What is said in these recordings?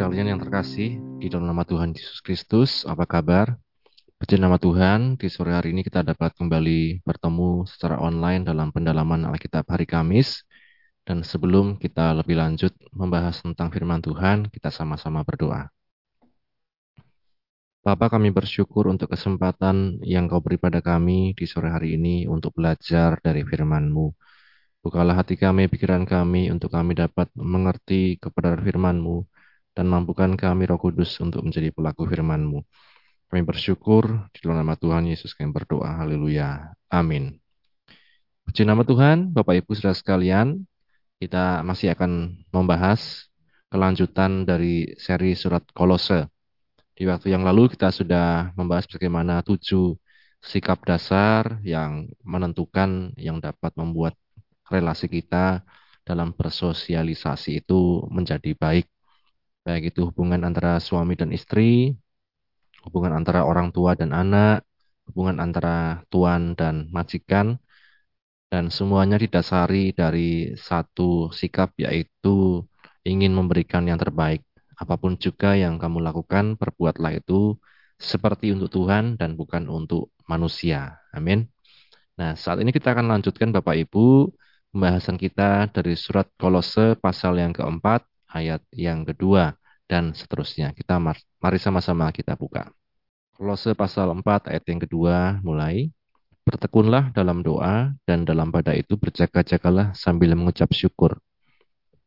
sekalian yang terkasih, di dalam nama Tuhan Yesus Kristus, apa kabar? Puji nama Tuhan, di sore hari ini kita dapat kembali bertemu secara online dalam pendalaman Alkitab hari Kamis. Dan sebelum kita lebih lanjut membahas tentang firman Tuhan, kita sama-sama berdoa. Bapa kami bersyukur untuk kesempatan yang kau beri pada kami di sore hari ini untuk belajar dari firman-Mu. Bukalah hati kami, pikiran kami, untuk kami dapat mengerti kepada firman-Mu, dan mampukan kami roh kudus untuk menjadi pelaku firman-Mu. Kami bersyukur di dalam nama Tuhan Yesus kami berdoa. Haleluya. Amin. Puji nama Tuhan, Bapak Ibu Saudara sekalian, kita masih akan membahas kelanjutan dari seri surat Kolose. Di waktu yang lalu kita sudah membahas bagaimana tujuh sikap dasar yang menentukan yang dapat membuat relasi kita dalam bersosialisasi itu menjadi baik. Baik itu hubungan antara suami dan istri, hubungan antara orang tua dan anak, hubungan antara tuan dan majikan, dan semuanya didasari dari satu sikap yaitu ingin memberikan yang terbaik. Apa pun juga yang kamu lakukan, perbuatlah itu seperti untuk Tuhan dan bukan untuk manusia. Amin. Nah, saat ini kita akan lanjutkan Bapak Ibu pembahasan kita dari surat Kolose pasal yang keempat, ayat yang kedua dan seterusnya. Kita mari sama-sama kita buka. Kolose pasal 4 ayat yang kedua mulai. Bertekunlah dalam doa dan dalam pada itu berjaga-jagalah sambil mengucap syukur.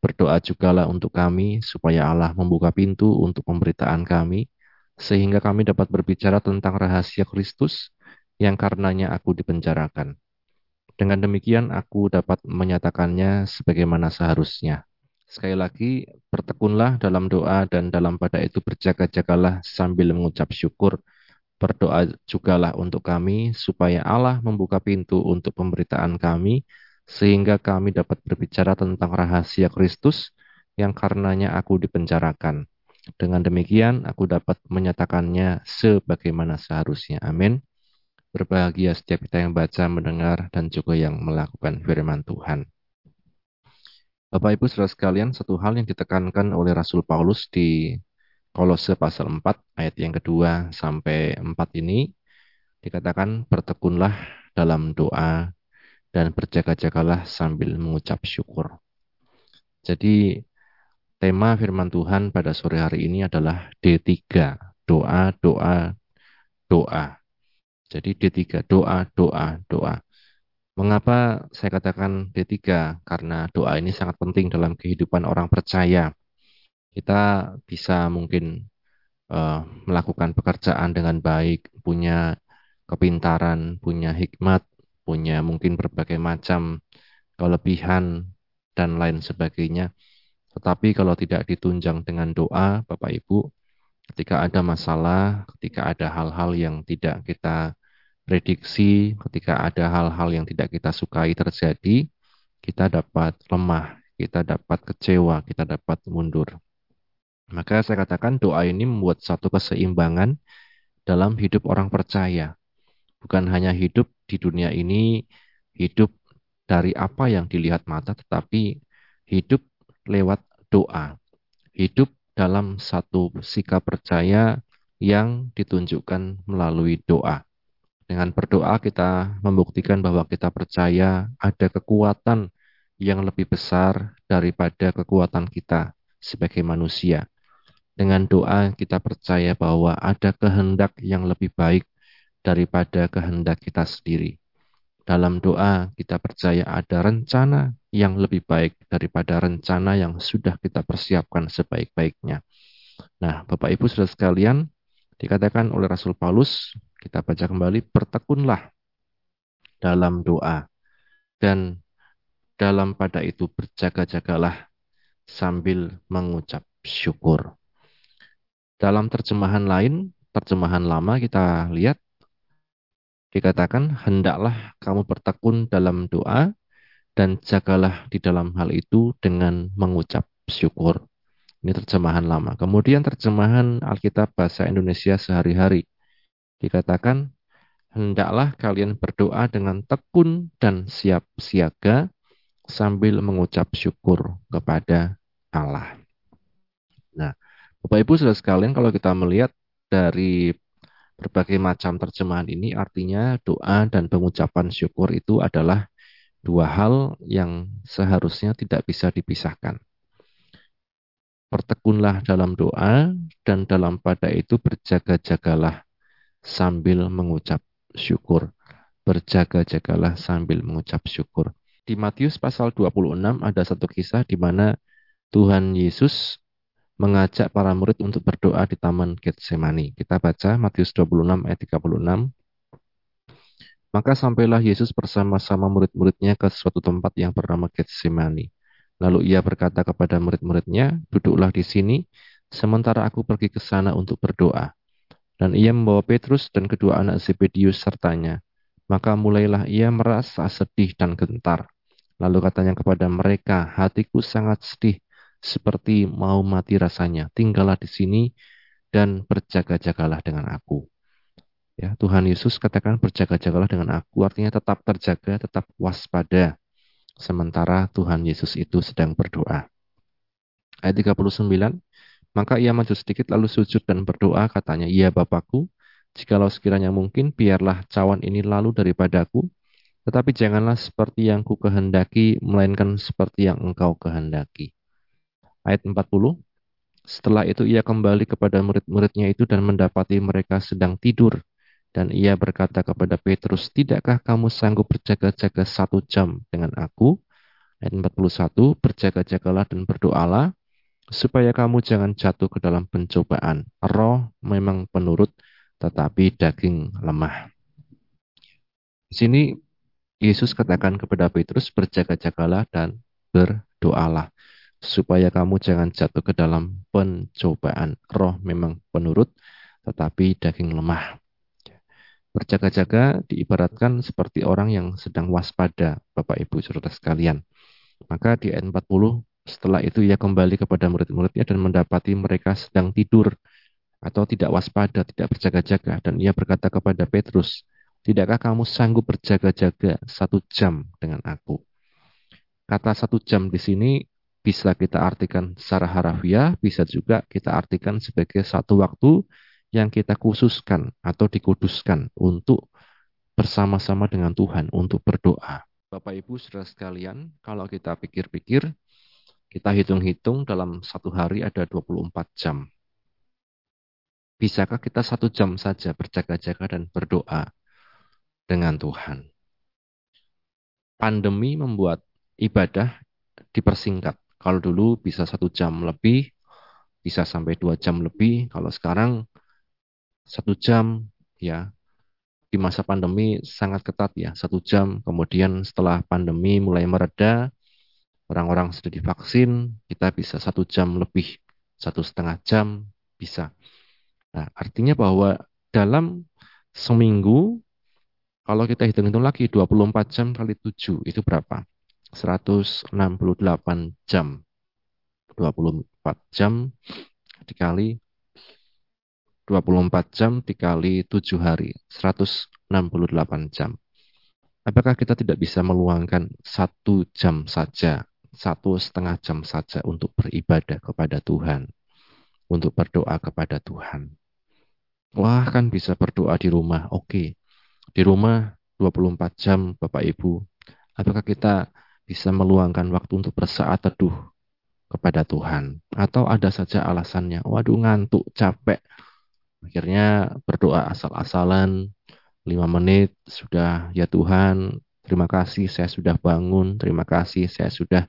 Berdoa jugalah untuk kami supaya Allah membuka pintu untuk pemberitaan kami sehingga kami dapat berbicara tentang rahasia Kristus yang karenanya aku dipenjarakan. Dengan demikian aku dapat menyatakannya sebagaimana seharusnya. Sekali lagi, bertekunlah dalam doa dan dalam pada itu berjaga-jagalah sambil mengucap syukur. Berdoa jugalah untuk kami supaya Allah membuka pintu untuk pemberitaan kami sehingga kami dapat berbicara tentang rahasia Kristus yang karenanya aku dipenjarakan. Dengan demikian aku dapat menyatakannya sebagaimana seharusnya. Amin. Berbahagia setiap kita yang baca, mendengar, dan juga yang melakukan firman Tuhan. Bapak Ibu Saudara sekalian, satu hal yang ditekankan oleh Rasul Paulus di Kolose pasal 4 ayat yang kedua sampai 4 ini dikatakan bertekunlah dalam doa dan berjaga-jagalah sambil mengucap syukur. Jadi tema firman Tuhan pada sore hari ini adalah D3, doa, doa, doa. Jadi D3, doa, doa, doa. Mengapa saya katakan D3? Karena doa ini sangat penting dalam kehidupan orang percaya. Kita bisa mungkin uh, melakukan pekerjaan dengan baik, punya kepintaran, punya hikmat, punya mungkin berbagai macam kelebihan dan lain sebagainya. Tetapi kalau tidak ditunjang dengan doa, Bapak Ibu, ketika ada masalah, ketika ada hal-hal yang tidak kita prediksi ketika ada hal-hal yang tidak kita sukai terjadi, kita dapat lemah, kita dapat kecewa, kita dapat mundur. Maka saya katakan doa ini membuat satu keseimbangan dalam hidup orang percaya. Bukan hanya hidup di dunia ini, hidup dari apa yang dilihat mata, tetapi hidup lewat doa. Hidup dalam satu sikap percaya yang ditunjukkan melalui doa. Dengan berdoa kita membuktikan bahwa kita percaya ada kekuatan yang lebih besar daripada kekuatan kita sebagai manusia. Dengan doa kita percaya bahwa ada kehendak yang lebih baik daripada kehendak kita sendiri. Dalam doa kita percaya ada rencana yang lebih baik daripada rencana yang sudah kita persiapkan sebaik-baiknya. Nah, Bapak Ibu Saudara sekalian, dikatakan oleh Rasul Paulus kita baca kembali, bertekunlah dalam doa dan dalam pada itu berjaga-jagalah sambil mengucap syukur. Dalam terjemahan lain, terjemahan lama kita lihat dikatakan hendaklah kamu bertekun dalam doa dan jagalah di dalam hal itu dengan mengucap syukur. Ini terjemahan lama. Kemudian terjemahan Alkitab bahasa Indonesia sehari-hari dikatakan, hendaklah kalian berdoa dengan tekun dan siap siaga sambil mengucap syukur kepada Allah. Nah, Bapak Ibu sudah sekalian kalau kita melihat dari berbagai macam terjemahan ini artinya doa dan pengucapan syukur itu adalah dua hal yang seharusnya tidak bisa dipisahkan. Pertekunlah dalam doa dan dalam pada itu berjaga-jagalah sambil mengucap syukur. Berjaga-jagalah sambil mengucap syukur. Di Matius pasal 26 ada satu kisah di mana Tuhan Yesus mengajak para murid untuk berdoa di Taman Getsemani. Kita baca Matius 26 ayat 36. Maka sampailah Yesus bersama-sama murid-muridnya ke suatu tempat yang bernama Getsemani. Lalu ia berkata kepada murid-muridnya, duduklah di sini, sementara aku pergi ke sana untuk berdoa. Dan ia membawa Petrus dan kedua anak Zebedius sertanya. Maka mulailah ia merasa sedih dan gentar. Lalu katanya kepada mereka, hatiku sangat sedih seperti mau mati rasanya. Tinggallah di sini dan berjaga-jagalah dengan aku. Ya, Tuhan Yesus katakan berjaga-jagalah dengan aku, artinya tetap terjaga, tetap waspada. Sementara Tuhan Yesus itu sedang berdoa. Ayat 39, maka ia maju sedikit lalu sujud dan berdoa katanya, Ya Bapakku, jikalau sekiranya mungkin biarlah cawan ini lalu daripadaku, tetapi janganlah seperti yang ku kehendaki, melainkan seperti yang engkau kehendaki ayat 40. Setelah itu ia kembali kepada murid-muridnya itu dan mendapati mereka sedang tidur. Dan ia berkata kepada Petrus, Tidakkah kamu sanggup berjaga-jaga satu jam dengan aku? Ayat 41, Berjaga-jagalah dan berdoalah, supaya kamu jangan jatuh ke dalam pencobaan. Roh memang penurut, tetapi daging lemah. Di sini Yesus katakan kepada Petrus, berjaga-jagalah dan berdoalah supaya kamu jangan jatuh ke dalam pencobaan. Roh memang penurut, tetapi daging lemah. Berjaga-jaga diibaratkan seperti orang yang sedang waspada, Bapak Ibu saudara sekalian. Maka di ayat 40, setelah itu ia kembali kepada murid-muridnya dan mendapati mereka sedang tidur atau tidak waspada, tidak berjaga-jaga. Dan ia berkata kepada Petrus, Tidakkah kamu sanggup berjaga-jaga satu jam dengan aku? Kata satu jam di sini bisa kita artikan secara harafiah, bisa juga kita artikan sebagai satu waktu yang kita khususkan atau dikuduskan untuk bersama-sama dengan Tuhan untuk berdoa. Bapak Ibu saudara sekalian, kalau kita pikir-pikir, kita hitung-hitung dalam satu hari ada 24 jam. Bisakah kita satu jam saja berjaga-jaga dan berdoa dengan Tuhan? Pandemi membuat ibadah dipersingkat. Kalau dulu bisa satu jam lebih, bisa sampai dua jam lebih. Kalau sekarang satu jam, ya di masa pandemi sangat ketat ya, satu jam. Kemudian setelah pandemi mulai mereda, orang-orang sudah divaksin, kita bisa satu jam lebih, satu setengah jam bisa. Nah, artinya bahwa dalam seminggu, kalau kita hitung-hitung lagi 24 jam kali 7, itu berapa? 168 jam. 24 jam dikali 24 jam dikali 7 hari, 168 jam. Apakah kita tidak bisa meluangkan satu jam saja, satu setengah jam saja untuk beribadah kepada Tuhan, untuk berdoa kepada Tuhan? Wah, kan bisa berdoa di rumah. Oke, di rumah 24 jam, Bapak Ibu. Apakah kita bisa meluangkan waktu untuk bersaat teduh kepada Tuhan atau ada saja alasannya waduh ngantuk capek akhirnya berdoa asal-asalan lima menit sudah ya Tuhan terima kasih saya sudah bangun. Terima kasih saya sudah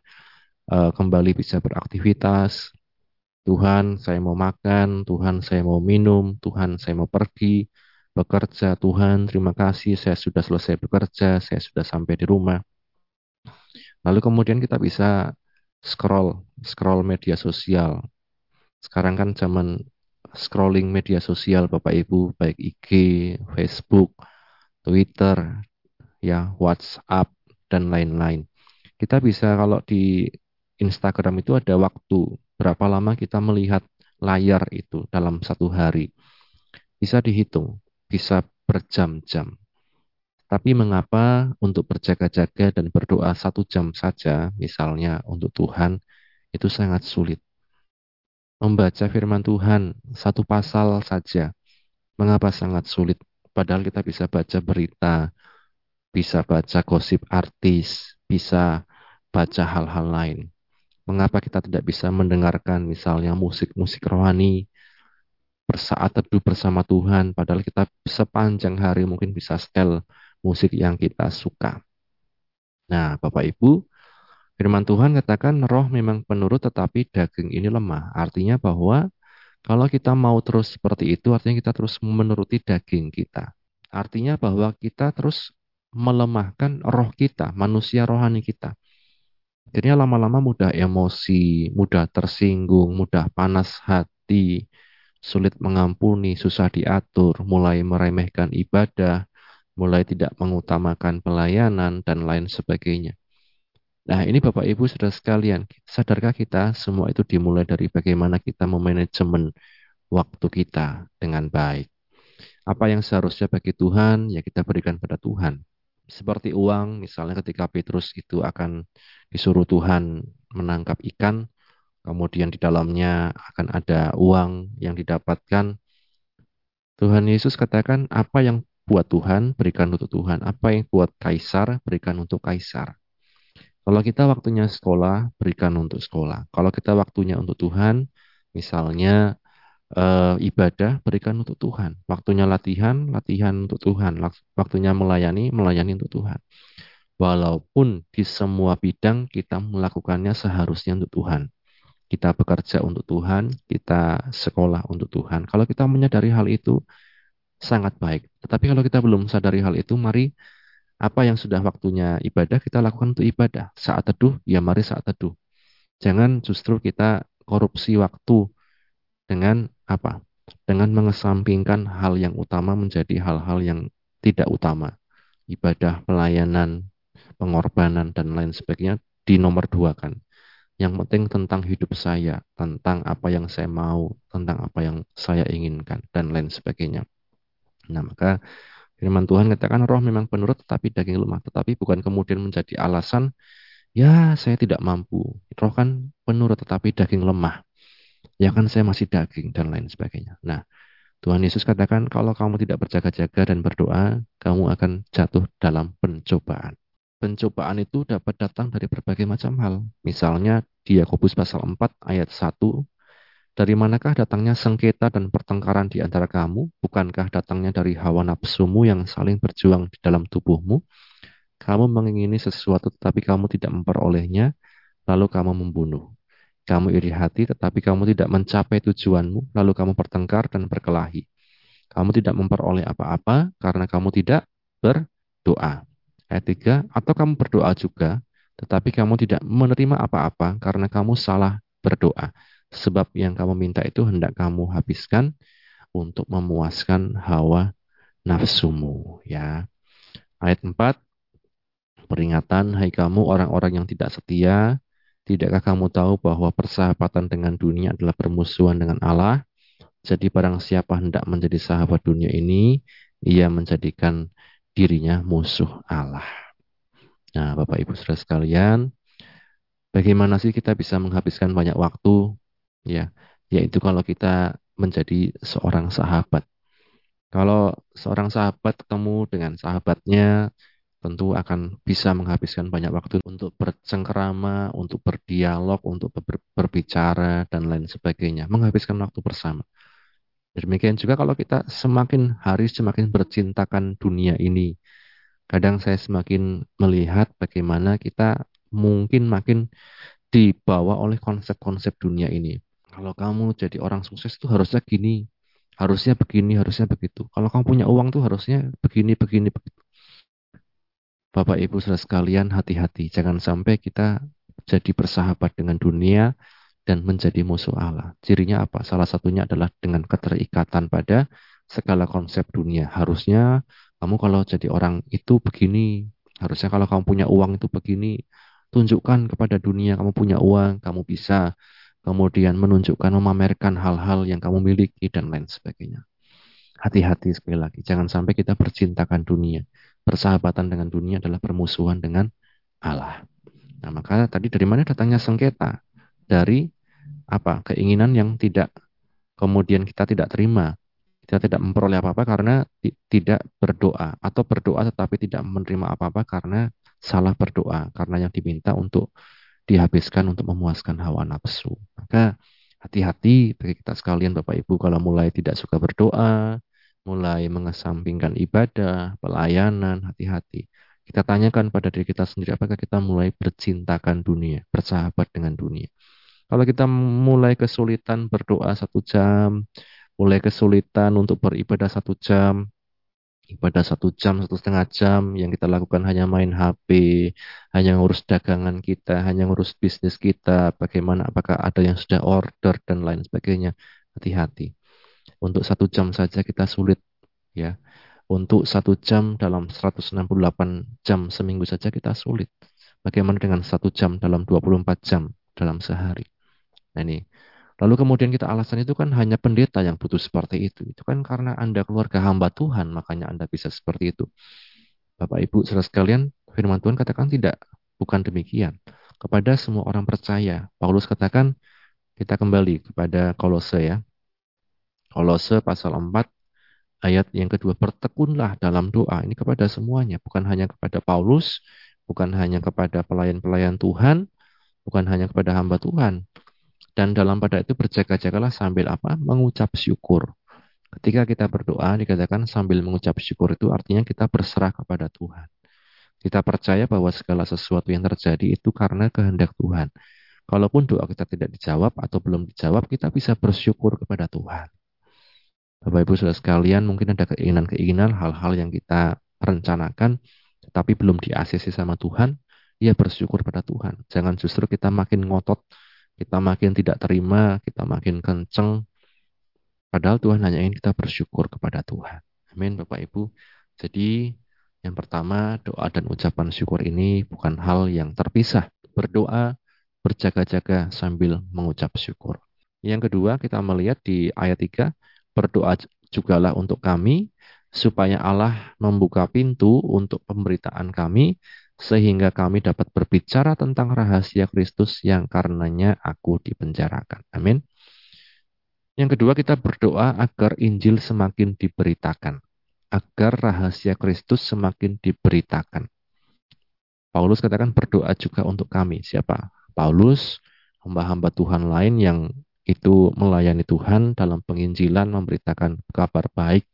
uh, kembali bisa beraktivitas. Tuhan saya mau makan. Tuhan saya mau minum. Tuhan saya mau pergi bekerja. Tuhan terima kasih saya sudah selesai bekerja. Saya sudah sampai di rumah. Lalu kemudian kita bisa scroll, scroll media sosial. Sekarang kan zaman scrolling media sosial Bapak Ibu, baik IG, Facebook, Twitter, ya, WhatsApp dan lain-lain. Kita bisa kalau di Instagram itu ada waktu berapa lama kita melihat layar itu dalam satu hari. Bisa dihitung, bisa berjam-jam. Tapi mengapa untuk berjaga-jaga dan berdoa satu jam saja, misalnya untuk Tuhan, itu sangat sulit. Membaca firman Tuhan satu pasal saja. Mengapa sangat sulit? Padahal kita bisa baca berita, bisa baca gosip artis, bisa baca hal-hal lain. Mengapa kita tidak bisa mendengarkan misalnya musik-musik rohani, bersaat teduh bersama Tuhan, padahal kita sepanjang hari mungkin bisa setel musik yang kita suka. Nah, Bapak Ibu, firman Tuhan katakan roh memang penurut tetapi daging ini lemah. Artinya bahwa kalau kita mau terus seperti itu, artinya kita terus menuruti daging kita. Artinya bahwa kita terus melemahkan roh kita, manusia rohani kita. Jadinya lama-lama mudah emosi, mudah tersinggung, mudah panas hati, sulit mengampuni, susah diatur, mulai meremehkan ibadah, mulai tidak mengutamakan pelayanan, dan lain sebagainya. Nah, ini Bapak Ibu sudah sekalian, sadarkah kita semua itu dimulai dari bagaimana kita memanajemen waktu kita dengan baik. Apa yang seharusnya bagi Tuhan, ya kita berikan pada Tuhan. Seperti uang, misalnya ketika Petrus itu akan disuruh Tuhan menangkap ikan, kemudian di dalamnya akan ada uang yang didapatkan. Tuhan Yesus katakan, apa yang buat Tuhan, berikan untuk Tuhan. Apa yang buat kaisar, berikan untuk kaisar. Kalau kita waktunya sekolah, berikan untuk sekolah. Kalau kita waktunya untuk Tuhan, misalnya e, ibadah, berikan untuk Tuhan. Waktunya latihan, latihan untuk Tuhan. Waktunya melayani, melayani untuk Tuhan. Walaupun di semua bidang kita melakukannya seharusnya untuk Tuhan. Kita bekerja untuk Tuhan, kita sekolah untuk Tuhan. Kalau kita menyadari hal itu, sangat baik. Tetapi kalau kita belum sadari hal itu, mari apa yang sudah waktunya ibadah kita lakukan untuk ibadah. Saat teduh, ya mari saat teduh. Jangan justru kita korupsi waktu dengan apa? Dengan mengesampingkan hal yang utama menjadi hal-hal yang tidak utama. Ibadah, pelayanan, pengorbanan, dan lain sebagainya di nomor dua kan. Yang penting tentang hidup saya, tentang apa yang saya mau, tentang apa yang saya inginkan, dan lain sebagainya. Nah, maka firman Tuhan katakan roh memang penurut tetapi daging lemah. Tetapi bukan kemudian menjadi alasan, ya saya tidak mampu. Roh kan penurut tetapi daging lemah. Ya kan saya masih daging dan lain sebagainya. Nah, Tuhan Yesus katakan kalau kamu tidak berjaga-jaga dan berdoa, kamu akan jatuh dalam pencobaan. Pencobaan itu dapat datang dari berbagai macam hal. Misalnya di Yakobus pasal 4 ayat 1 dari manakah datangnya sengketa dan pertengkaran di antara kamu? Bukankah datangnya dari hawa nafsumu yang saling berjuang di dalam tubuhmu? Kamu mengingini sesuatu tetapi kamu tidak memperolehnya, lalu kamu membunuh. Kamu iri hati tetapi kamu tidak mencapai tujuanmu, lalu kamu bertengkar dan berkelahi. Kamu tidak memperoleh apa-apa karena kamu tidak berdoa. Ayat 3, atau kamu berdoa juga, tetapi kamu tidak menerima apa-apa karena kamu salah berdoa Sebab yang kamu minta itu hendak kamu habiskan untuk memuaskan hawa nafsumu. Ya. Ayat 4, peringatan, hai kamu orang-orang yang tidak setia, tidakkah kamu tahu bahwa persahabatan dengan dunia adalah permusuhan dengan Allah? Jadi barang siapa hendak menjadi sahabat dunia ini, ia menjadikan dirinya musuh Allah. Nah, Bapak Ibu Saudara sekalian, bagaimana sih kita bisa menghabiskan banyak waktu ya yaitu kalau kita menjadi seorang sahabat kalau seorang sahabat ketemu dengan sahabatnya tentu akan bisa menghabiskan banyak waktu untuk bercengkerama, untuk berdialog, untuk ber berbicara dan lain sebagainya, menghabiskan waktu bersama. Demikian juga kalau kita semakin hari semakin bercintakan dunia ini, kadang saya semakin melihat bagaimana kita mungkin makin dibawa oleh konsep-konsep dunia ini. Kalau kamu jadi orang sukses itu harusnya gini, harusnya begini, harusnya begitu. Kalau kamu punya uang tuh harusnya begini, begini, begitu. Bapak Ibu saudara sekalian hati-hati, jangan sampai kita jadi bersahabat dengan dunia dan menjadi musuh Allah. Cirinya apa? Salah satunya adalah dengan keterikatan pada segala konsep dunia. Harusnya kamu kalau jadi orang itu begini, harusnya kalau kamu punya uang itu begini, tunjukkan kepada dunia kamu punya uang, kamu bisa kemudian menunjukkan, memamerkan hal-hal yang kamu miliki, dan lain sebagainya. Hati-hati sekali lagi, jangan sampai kita bercintakan dunia. Persahabatan dengan dunia adalah permusuhan dengan Allah. Nah, maka tadi dari mana datangnya sengketa? Dari apa? Keinginan yang tidak kemudian kita tidak terima. Kita tidak memperoleh apa-apa karena tidak berdoa atau berdoa tetapi tidak menerima apa-apa karena salah berdoa karena yang diminta untuk dihabiskan untuk memuaskan hawa nafsu. Maka hati-hati bagi kita sekalian Bapak Ibu kalau mulai tidak suka berdoa, mulai mengesampingkan ibadah, pelayanan, hati-hati. Kita tanyakan pada diri kita sendiri apakah kita mulai bercintakan dunia, bersahabat dengan dunia. Kalau kita mulai kesulitan berdoa satu jam, mulai kesulitan untuk beribadah satu jam, ibadah satu jam, satu setengah jam, yang kita lakukan hanya main HP, hanya ngurus dagangan kita, hanya ngurus bisnis kita, bagaimana, apakah ada yang sudah order, dan lain sebagainya. Hati-hati. Untuk satu jam saja kita sulit, ya untuk satu jam dalam 168 jam seminggu saja kita sulit. Bagaimana dengan satu jam dalam 24 jam dalam sehari? Nah ini. Lalu kemudian kita alasan itu kan hanya pendeta yang butuh seperti itu. Itu kan karena Anda keluarga hamba Tuhan, makanya Anda bisa seperti itu. Bapak Ibu saudara sekalian, firman Tuhan katakan tidak, bukan demikian. Kepada semua orang percaya, Paulus katakan, kita kembali kepada Kolose ya. Kolose pasal 4 Ayat yang kedua, bertekunlah dalam doa. Ini kepada semuanya, bukan hanya kepada Paulus, bukan hanya kepada pelayan-pelayan Tuhan, bukan hanya kepada hamba Tuhan. Dan dalam pada itu berjaga-jagalah sambil apa? Mengucap syukur. Ketika kita berdoa, dikatakan sambil mengucap syukur itu artinya kita berserah kepada Tuhan. Kita percaya bahwa segala sesuatu yang terjadi itu karena kehendak Tuhan. Kalaupun doa kita tidak dijawab atau belum dijawab, kita bisa bersyukur kepada Tuhan. Bapak Ibu Saudara sekalian, mungkin ada keinginan-keinginan hal-hal yang kita rencanakan tetapi belum di sama Tuhan, ya bersyukur pada Tuhan. Jangan justru kita makin ngotot, kita makin tidak terima, kita makin kenceng. Padahal Tuhan hanya ingin kita bersyukur kepada Tuhan. Amin Bapak Ibu. Jadi yang pertama doa dan ucapan syukur ini bukan hal yang terpisah. Berdoa, berjaga-jaga sambil mengucap syukur. Yang kedua kita melihat di ayat 3, Berdoa jugalah untuk kami, supaya Allah membuka pintu untuk pemberitaan kami, sehingga kami dapat berbicara tentang rahasia Kristus yang karenanya aku dipenjarakan. Amin. Yang kedua, kita berdoa agar Injil semakin diberitakan, agar rahasia Kristus semakin diberitakan. Paulus katakan berdoa juga untuk kami. Siapa? Paulus, hamba-hamba Tuhan lain yang itu melayani Tuhan dalam penginjilan, memberitakan kabar baik,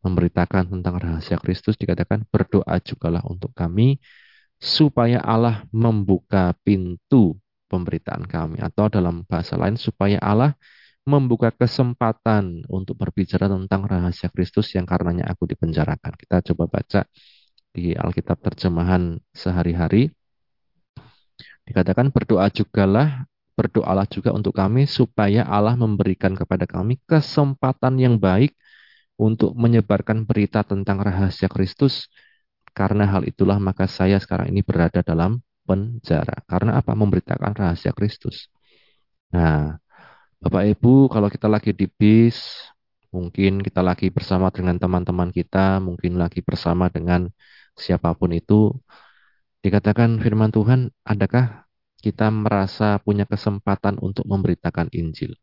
memberitakan tentang rahasia Kristus, dikatakan berdoa jugalah untuk kami, supaya Allah membuka pintu pemberitaan kami. Atau dalam bahasa lain, supaya Allah membuka kesempatan untuk berbicara tentang rahasia Kristus yang karenanya aku dipenjarakan. Kita coba baca di Alkitab terjemahan sehari-hari. Dikatakan berdoa jugalah berdoalah juga untuk kami supaya Allah memberikan kepada kami kesempatan yang baik untuk menyebarkan berita tentang rahasia Kristus. Karena hal itulah maka saya sekarang ini berada dalam penjara. Karena apa? Memberitakan rahasia Kristus. Nah, Bapak Ibu, kalau kita lagi di bis, mungkin kita lagi bersama dengan teman-teman kita, mungkin lagi bersama dengan siapa pun itu, dikatakan firman Tuhan, adakah kita merasa punya kesempatan untuk memberitakan Injil.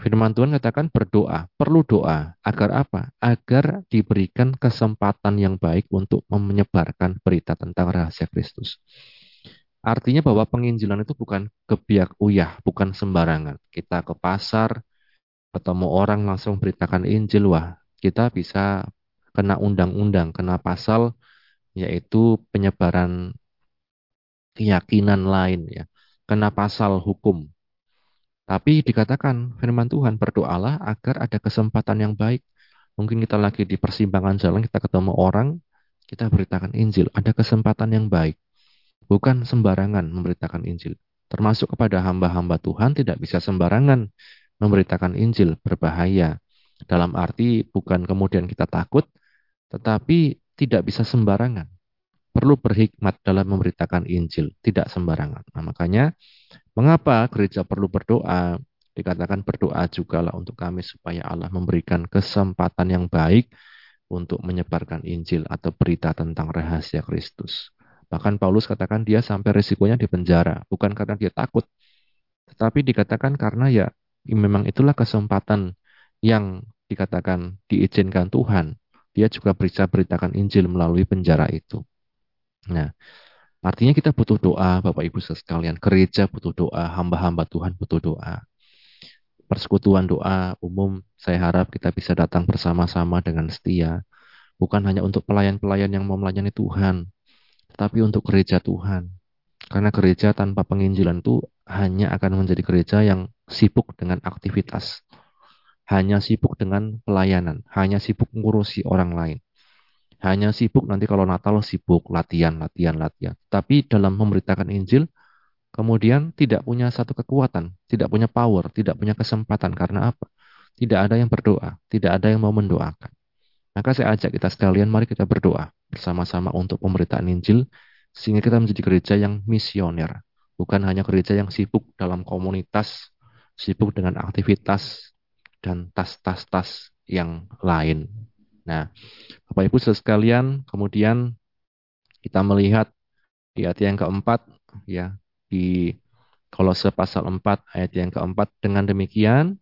Firman Tuhan katakan berdoa, perlu doa. Agar apa? Agar diberikan kesempatan yang baik untuk menyebarkan berita tentang rahasia Kristus. Artinya bahwa penginjilan itu bukan kebiak uyah, bukan sembarangan. Kita ke pasar, ketemu orang langsung beritakan Injil, wah kita bisa kena undang-undang, kena pasal, yaitu penyebaran keyakinan lain ya. Kena pasal hukum. Tapi dikatakan firman Tuhan berdoalah agar ada kesempatan yang baik. Mungkin kita lagi di persimpangan jalan, kita ketemu orang, kita beritakan Injil. Ada kesempatan yang baik. Bukan sembarangan memberitakan Injil. Termasuk kepada hamba-hamba Tuhan tidak bisa sembarangan memberitakan Injil. Berbahaya. Dalam arti bukan kemudian kita takut, tetapi tidak bisa sembarangan perlu berhikmat dalam memberitakan Injil, tidak sembarangan. Nah, makanya mengapa gereja perlu berdoa? Dikatakan berdoa juga lah untuk kami supaya Allah memberikan kesempatan yang baik untuk menyebarkan Injil atau berita tentang rahasia Kristus. Bahkan Paulus katakan dia sampai risikonya di penjara, bukan karena dia takut, Tetapi dikatakan karena ya memang itulah kesempatan yang dikatakan diizinkan Tuhan. Dia juga bisa beritakan Injil melalui penjara itu. Nah, artinya kita butuh doa, Bapak Ibu sekalian. Gereja butuh doa, hamba-hamba Tuhan butuh doa. Persekutuan doa umum, saya harap kita bisa datang bersama-sama dengan setia. Bukan hanya untuk pelayan-pelayan yang mau melayani Tuhan, tetapi untuk gereja Tuhan. Karena gereja tanpa penginjilan itu hanya akan menjadi gereja yang sibuk dengan aktivitas hanya sibuk dengan pelayanan, hanya sibuk ngurusi orang lain. Hanya sibuk nanti kalau Natal sibuk latihan, latihan, latihan. Tapi dalam memberitakan Injil, kemudian tidak punya satu kekuatan, tidak punya power, tidak punya kesempatan. Karena apa? Tidak ada yang berdoa, tidak ada yang mau mendoakan. Maka saya ajak kita sekalian, mari kita berdoa bersama-sama untuk pemberitaan Injil, sehingga kita menjadi gereja yang misioner. Bukan hanya gereja yang sibuk dalam komunitas, sibuk dengan aktivitas, dan tas-tas-tas yang lain. Nah, Bapak Ibu sekalian, kemudian kita melihat di ayat yang keempat, ya, di Kolose pasal 4 ayat yang keempat, dengan demikian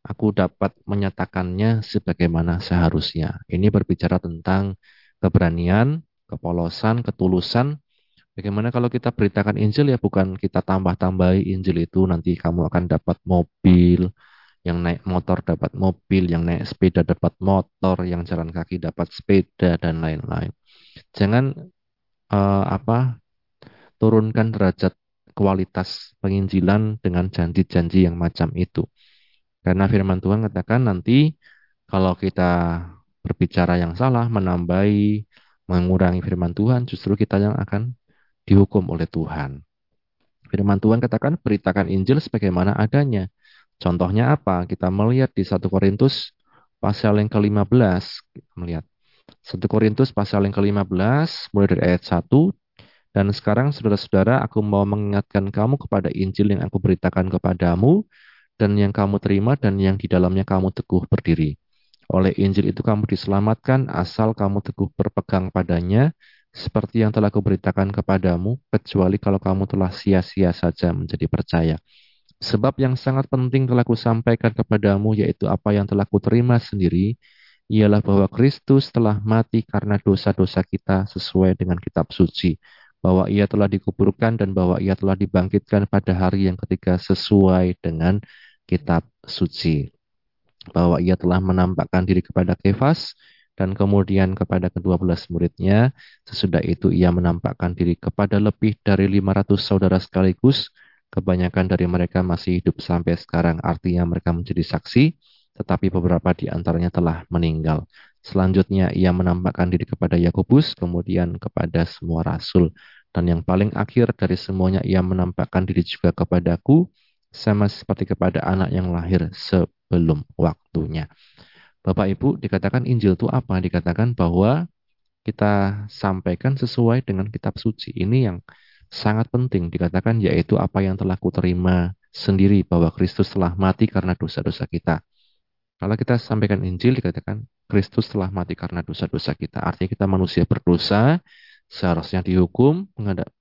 aku dapat menyatakannya sebagaimana seharusnya. Ini berbicara tentang keberanian, kepolosan, ketulusan. Bagaimana kalau kita beritakan Injil ya bukan kita tambah-tambahi Injil itu nanti kamu akan dapat mobil, yang naik motor dapat mobil, yang naik sepeda dapat motor, yang jalan kaki dapat sepeda dan lain-lain. Jangan uh, apa turunkan derajat kualitas penginjilan dengan janji-janji yang macam itu. Karena firman Tuhan katakan nanti kalau kita berbicara yang salah, menambahi, mengurangi firman Tuhan, justru kita yang akan dihukum oleh Tuhan. Firman Tuhan katakan beritakan Injil sebagaimana adanya. Contohnya apa? Kita melihat di 1 Korintus pasal yang ke-15. Kita melihat 1 Korintus pasal yang ke-15 mulai dari ayat 1 dan sekarang saudara-saudara aku mau mengingatkan kamu kepada Injil yang aku beritakan kepadamu dan yang kamu terima dan yang di dalamnya kamu teguh berdiri. Oleh Injil itu kamu diselamatkan asal kamu teguh berpegang padanya seperti yang telah kuberitakan kepadamu kecuali kalau kamu telah sia-sia saja menjadi percaya. Sebab yang sangat penting telah kusampaikan kepadamu, yaitu apa yang telah kuterima sendiri, ialah bahwa Kristus telah mati karena dosa-dosa kita sesuai dengan kitab suci, bahwa ia telah dikuburkan dan bahwa ia telah dibangkitkan pada hari yang ketiga sesuai dengan kitab suci. Bahwa ia telah menampakkan diri kepada Kefas, dan kemudian kepada kedua belas muridnya. Sesudah itu ia menampakkan diri kepada lebih dari 500 saudara sekaligus, Kebanyakan dari mereka masih hidup sampai sekarang, artinya mereka menjadi saksi, tetapi beberapa di antaranya telah meninggal. Selanjutnya ia menampakkan diri kepada Yakobus, kemudian kepada semua rasul. Dan yang paling akhir dari semuanya ia menampakkan diri juga kepadaku, sama seperti kepada anak yang lahir sebelum waktunya. Bapak Ibu, dikatakan Injil itu apa? Dikatakan bahwa kita sampaikan sesuai dengan kitab suci. Ini yang sangat penting dikatakan yaitu apa yang telah kuterima sendiri bahwa Kristus telah mati karena dosa-dosa kita. Kalau kita sampaikan Injil dikatakan Kristus telah mati karena dosa-dosa kita. Artinya kita manusia berdosa, seharusnya dihukum,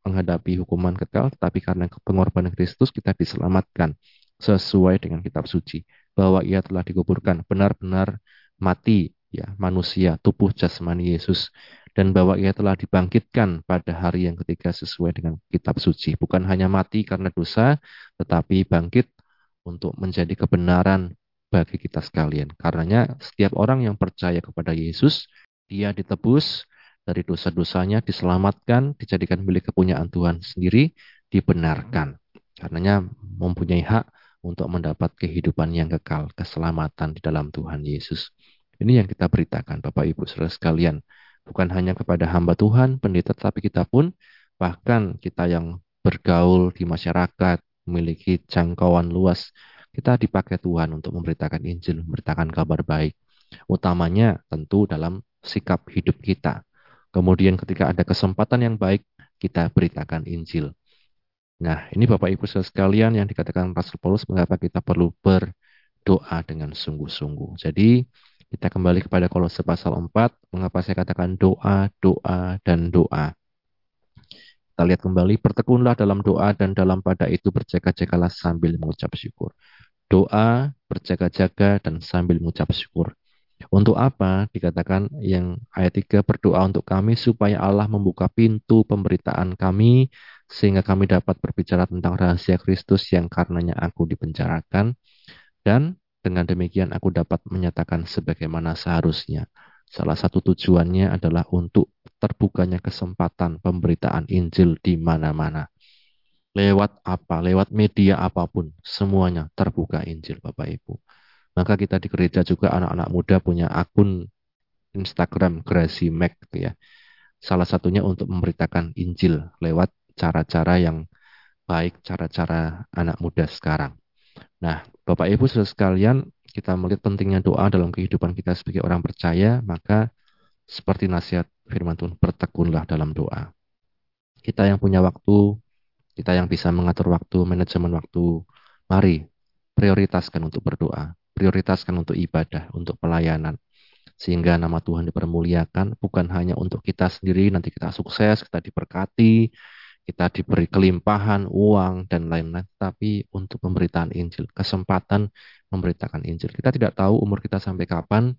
menghadapi hukuman kekal, tetapi karena pengorbanan Kristus kita diselamatkan sesuai dengan kitab suci bahwa ia telah dikuburkan benar-benar mati ya manusia tubuh jasmani Yesus dan bahwa ia telah dibangkitkan pada hari yang ketiga sesuai dengan kitab suci. Bukan hanya mati karena dosa, tetapi bangkit untuk menjadi kebenaran bagi kita sekalian. Karenanya setiap orang yang percaya kepada Yesus, dia ditebus dari dosa-dosanya, diselamatkan, dijadikan milik kepunyaan Tuhan sendiri, dibenarkan. Karenanya mempunyai hak untuk mendapat kehidupan yang kekal, keselamatan di dalam Tuhan Yesus. Ini yang kita beritakan Bapak Ibu Saudara sekalian bukan hanya kepada hamba Tuhan, pendeta, tapi kita pun bahkan kita yang bergaul di masyarakat, memiliki jangkauan luas, kita dipakai Tuhan untuk memberitakan Injil, memberitakan kabar baik. Utamanya tentu dalam sikap hidup kita. Kemudian ketika ada kesempatan yang baik, kita beritakan Injil. Nah, ini Bapak Ibu sekalian yang dikatakan Rasul Paulus mengapa kita perlu berdoa dengan sungguh-sungguh. Jadi, kita kembali kepada Kolose pasal 4. Mengapa saya katakan doa, doa, dan doa? Kita lihat kembali, bertekunlah dalam doa dan dalam pada itu berjaga-jagalah sambil mengucap syukur. Doa, berjaga-jaga, dan sambil mengucap syukur. Untuk apa dikatakan yang ayat 3 berdoa untuk kami supaya Allah membuka pintu pemberitaan kami sehingga kami dapat berbicara tentang rahasia Kristus yang karenanya aku dipenjarakan dan dengan demikian aku dapat menyatakan sebagaimana seharusnya. Salah satu tujuannya adalah untuk terbukanya kesempatan pemberitaan Injil di mana-mana. Lewat apa? Lewat media apa pun, semuanya terbuka Injil Bapak Ibu. Maka kita di gereja juga anak-anak muda punya akun Instagram Gracie Mac ya. Salah satunya untuk memberitakan Injil lewat cara-cara yang baik, cara-cara anak muda sekarang. Nah, Bapak Ibu sekalian, kita melihat pentingnya doa dalam kehidupan kita sebagai orang percaya, maka seperti nasihat firman Tuhan, bertekunlah dalam doa. Kita yang punya waktu, kita yang bisa mengatur waktu, manajemen waktu, mari prioritaskan untuk berdoa prioritaskan untuk ibadah, untuk pelayanan. Sehingga nama Tuhan dipermuliakan, bukan hanya untuk kita sendiri, nanti kita sukses, kita diberkati, kita diberi kelimpahan, uang, dan lain-lain, tapi untuk pemberitaan Injil, kesempatan memberitakan Injil. Kita tidak tahu umur kita sampai kapan,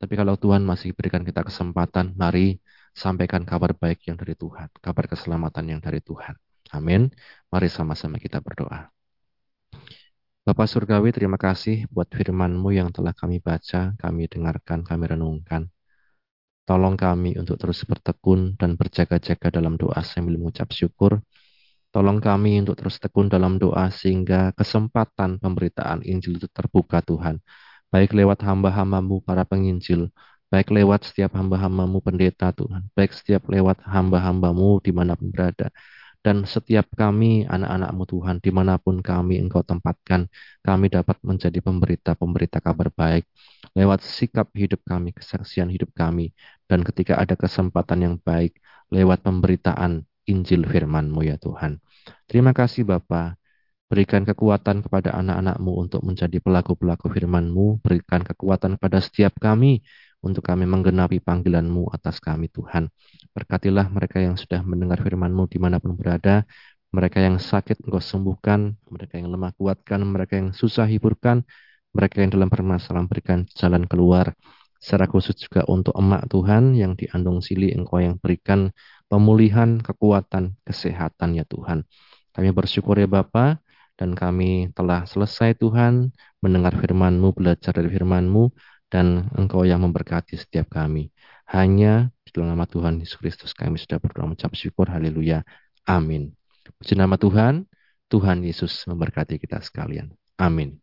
tapi kalau Tuhan masih berikan kita kesempatan, mari sampaikan kabar baik yang dari Tuhan, kabar keselamatan yang dari Tuhan. Amin. Mari sama-sama kita berdoa. Bapak Surgawi, terima kasih buat firman-Mu yang telah kami baca, kami dengarkan, kami renungkan. Tolong kami untuk terus bertekun dan berjaga-jaga dalam doa sambil mengucap syukur. Tolong kami untuk terus tekun dalam doa sehingga kesempatan pemberitaan Injil itu terbuka Tuhan. Baik lewat hamba-hambamu para penginjil, baik lewat setiap hamba-hambamu pendeta Tuhan, baik setiap lewat hamba-hambamu di mana pun berada dan setiap kami anak-anakmu Tuhan di mana pun kami engkau tempatkan kami dapat menjadi pemberita-pemberita kabar baik lewat sikap hidup kami kesaksian hidup kami. Dan ketika ada kesempatan yang baik lewat pemberitaan Injil firman-Mu ya Tuhan. Terima kasih Bapa. Berikan kekuatan kepada anak-anakmu untuk menjadi pelaku-pelaku firman-Mu. Berikan kekuatan kepada setiap kami untuk kami menggenapi panggilan-Mu atas kami Tuhan. Berkatilah mereka yang sudah mendengar firman-Mu di mana pun berada, mereka yang sakit Engkau sembuhkan, mereka yang lemah kuatkan, mereka yang susah hiburkan, mereka yang dalam permasalahan berikan jalan keluar. Secara khusus juga untuk emak Tuhan yang diandung sili Engkau yang berikan pemulihan, kekuatan, kesehatan ya Tuhan. Kami bersyukur ya Bapa dan kami telah selesai Tuhan mendengar firman-Mu, belajar dari firman-Mu, dan Engkau yang memberkati setiap kami. Hanya di dalam nama Tuhan Yesus Kristus kami sudah berdoa mengucap syukur. Haleluya. Amin. Puji nama Tuhan, Tuhan Yesus memberkati kita sekalian. Amin.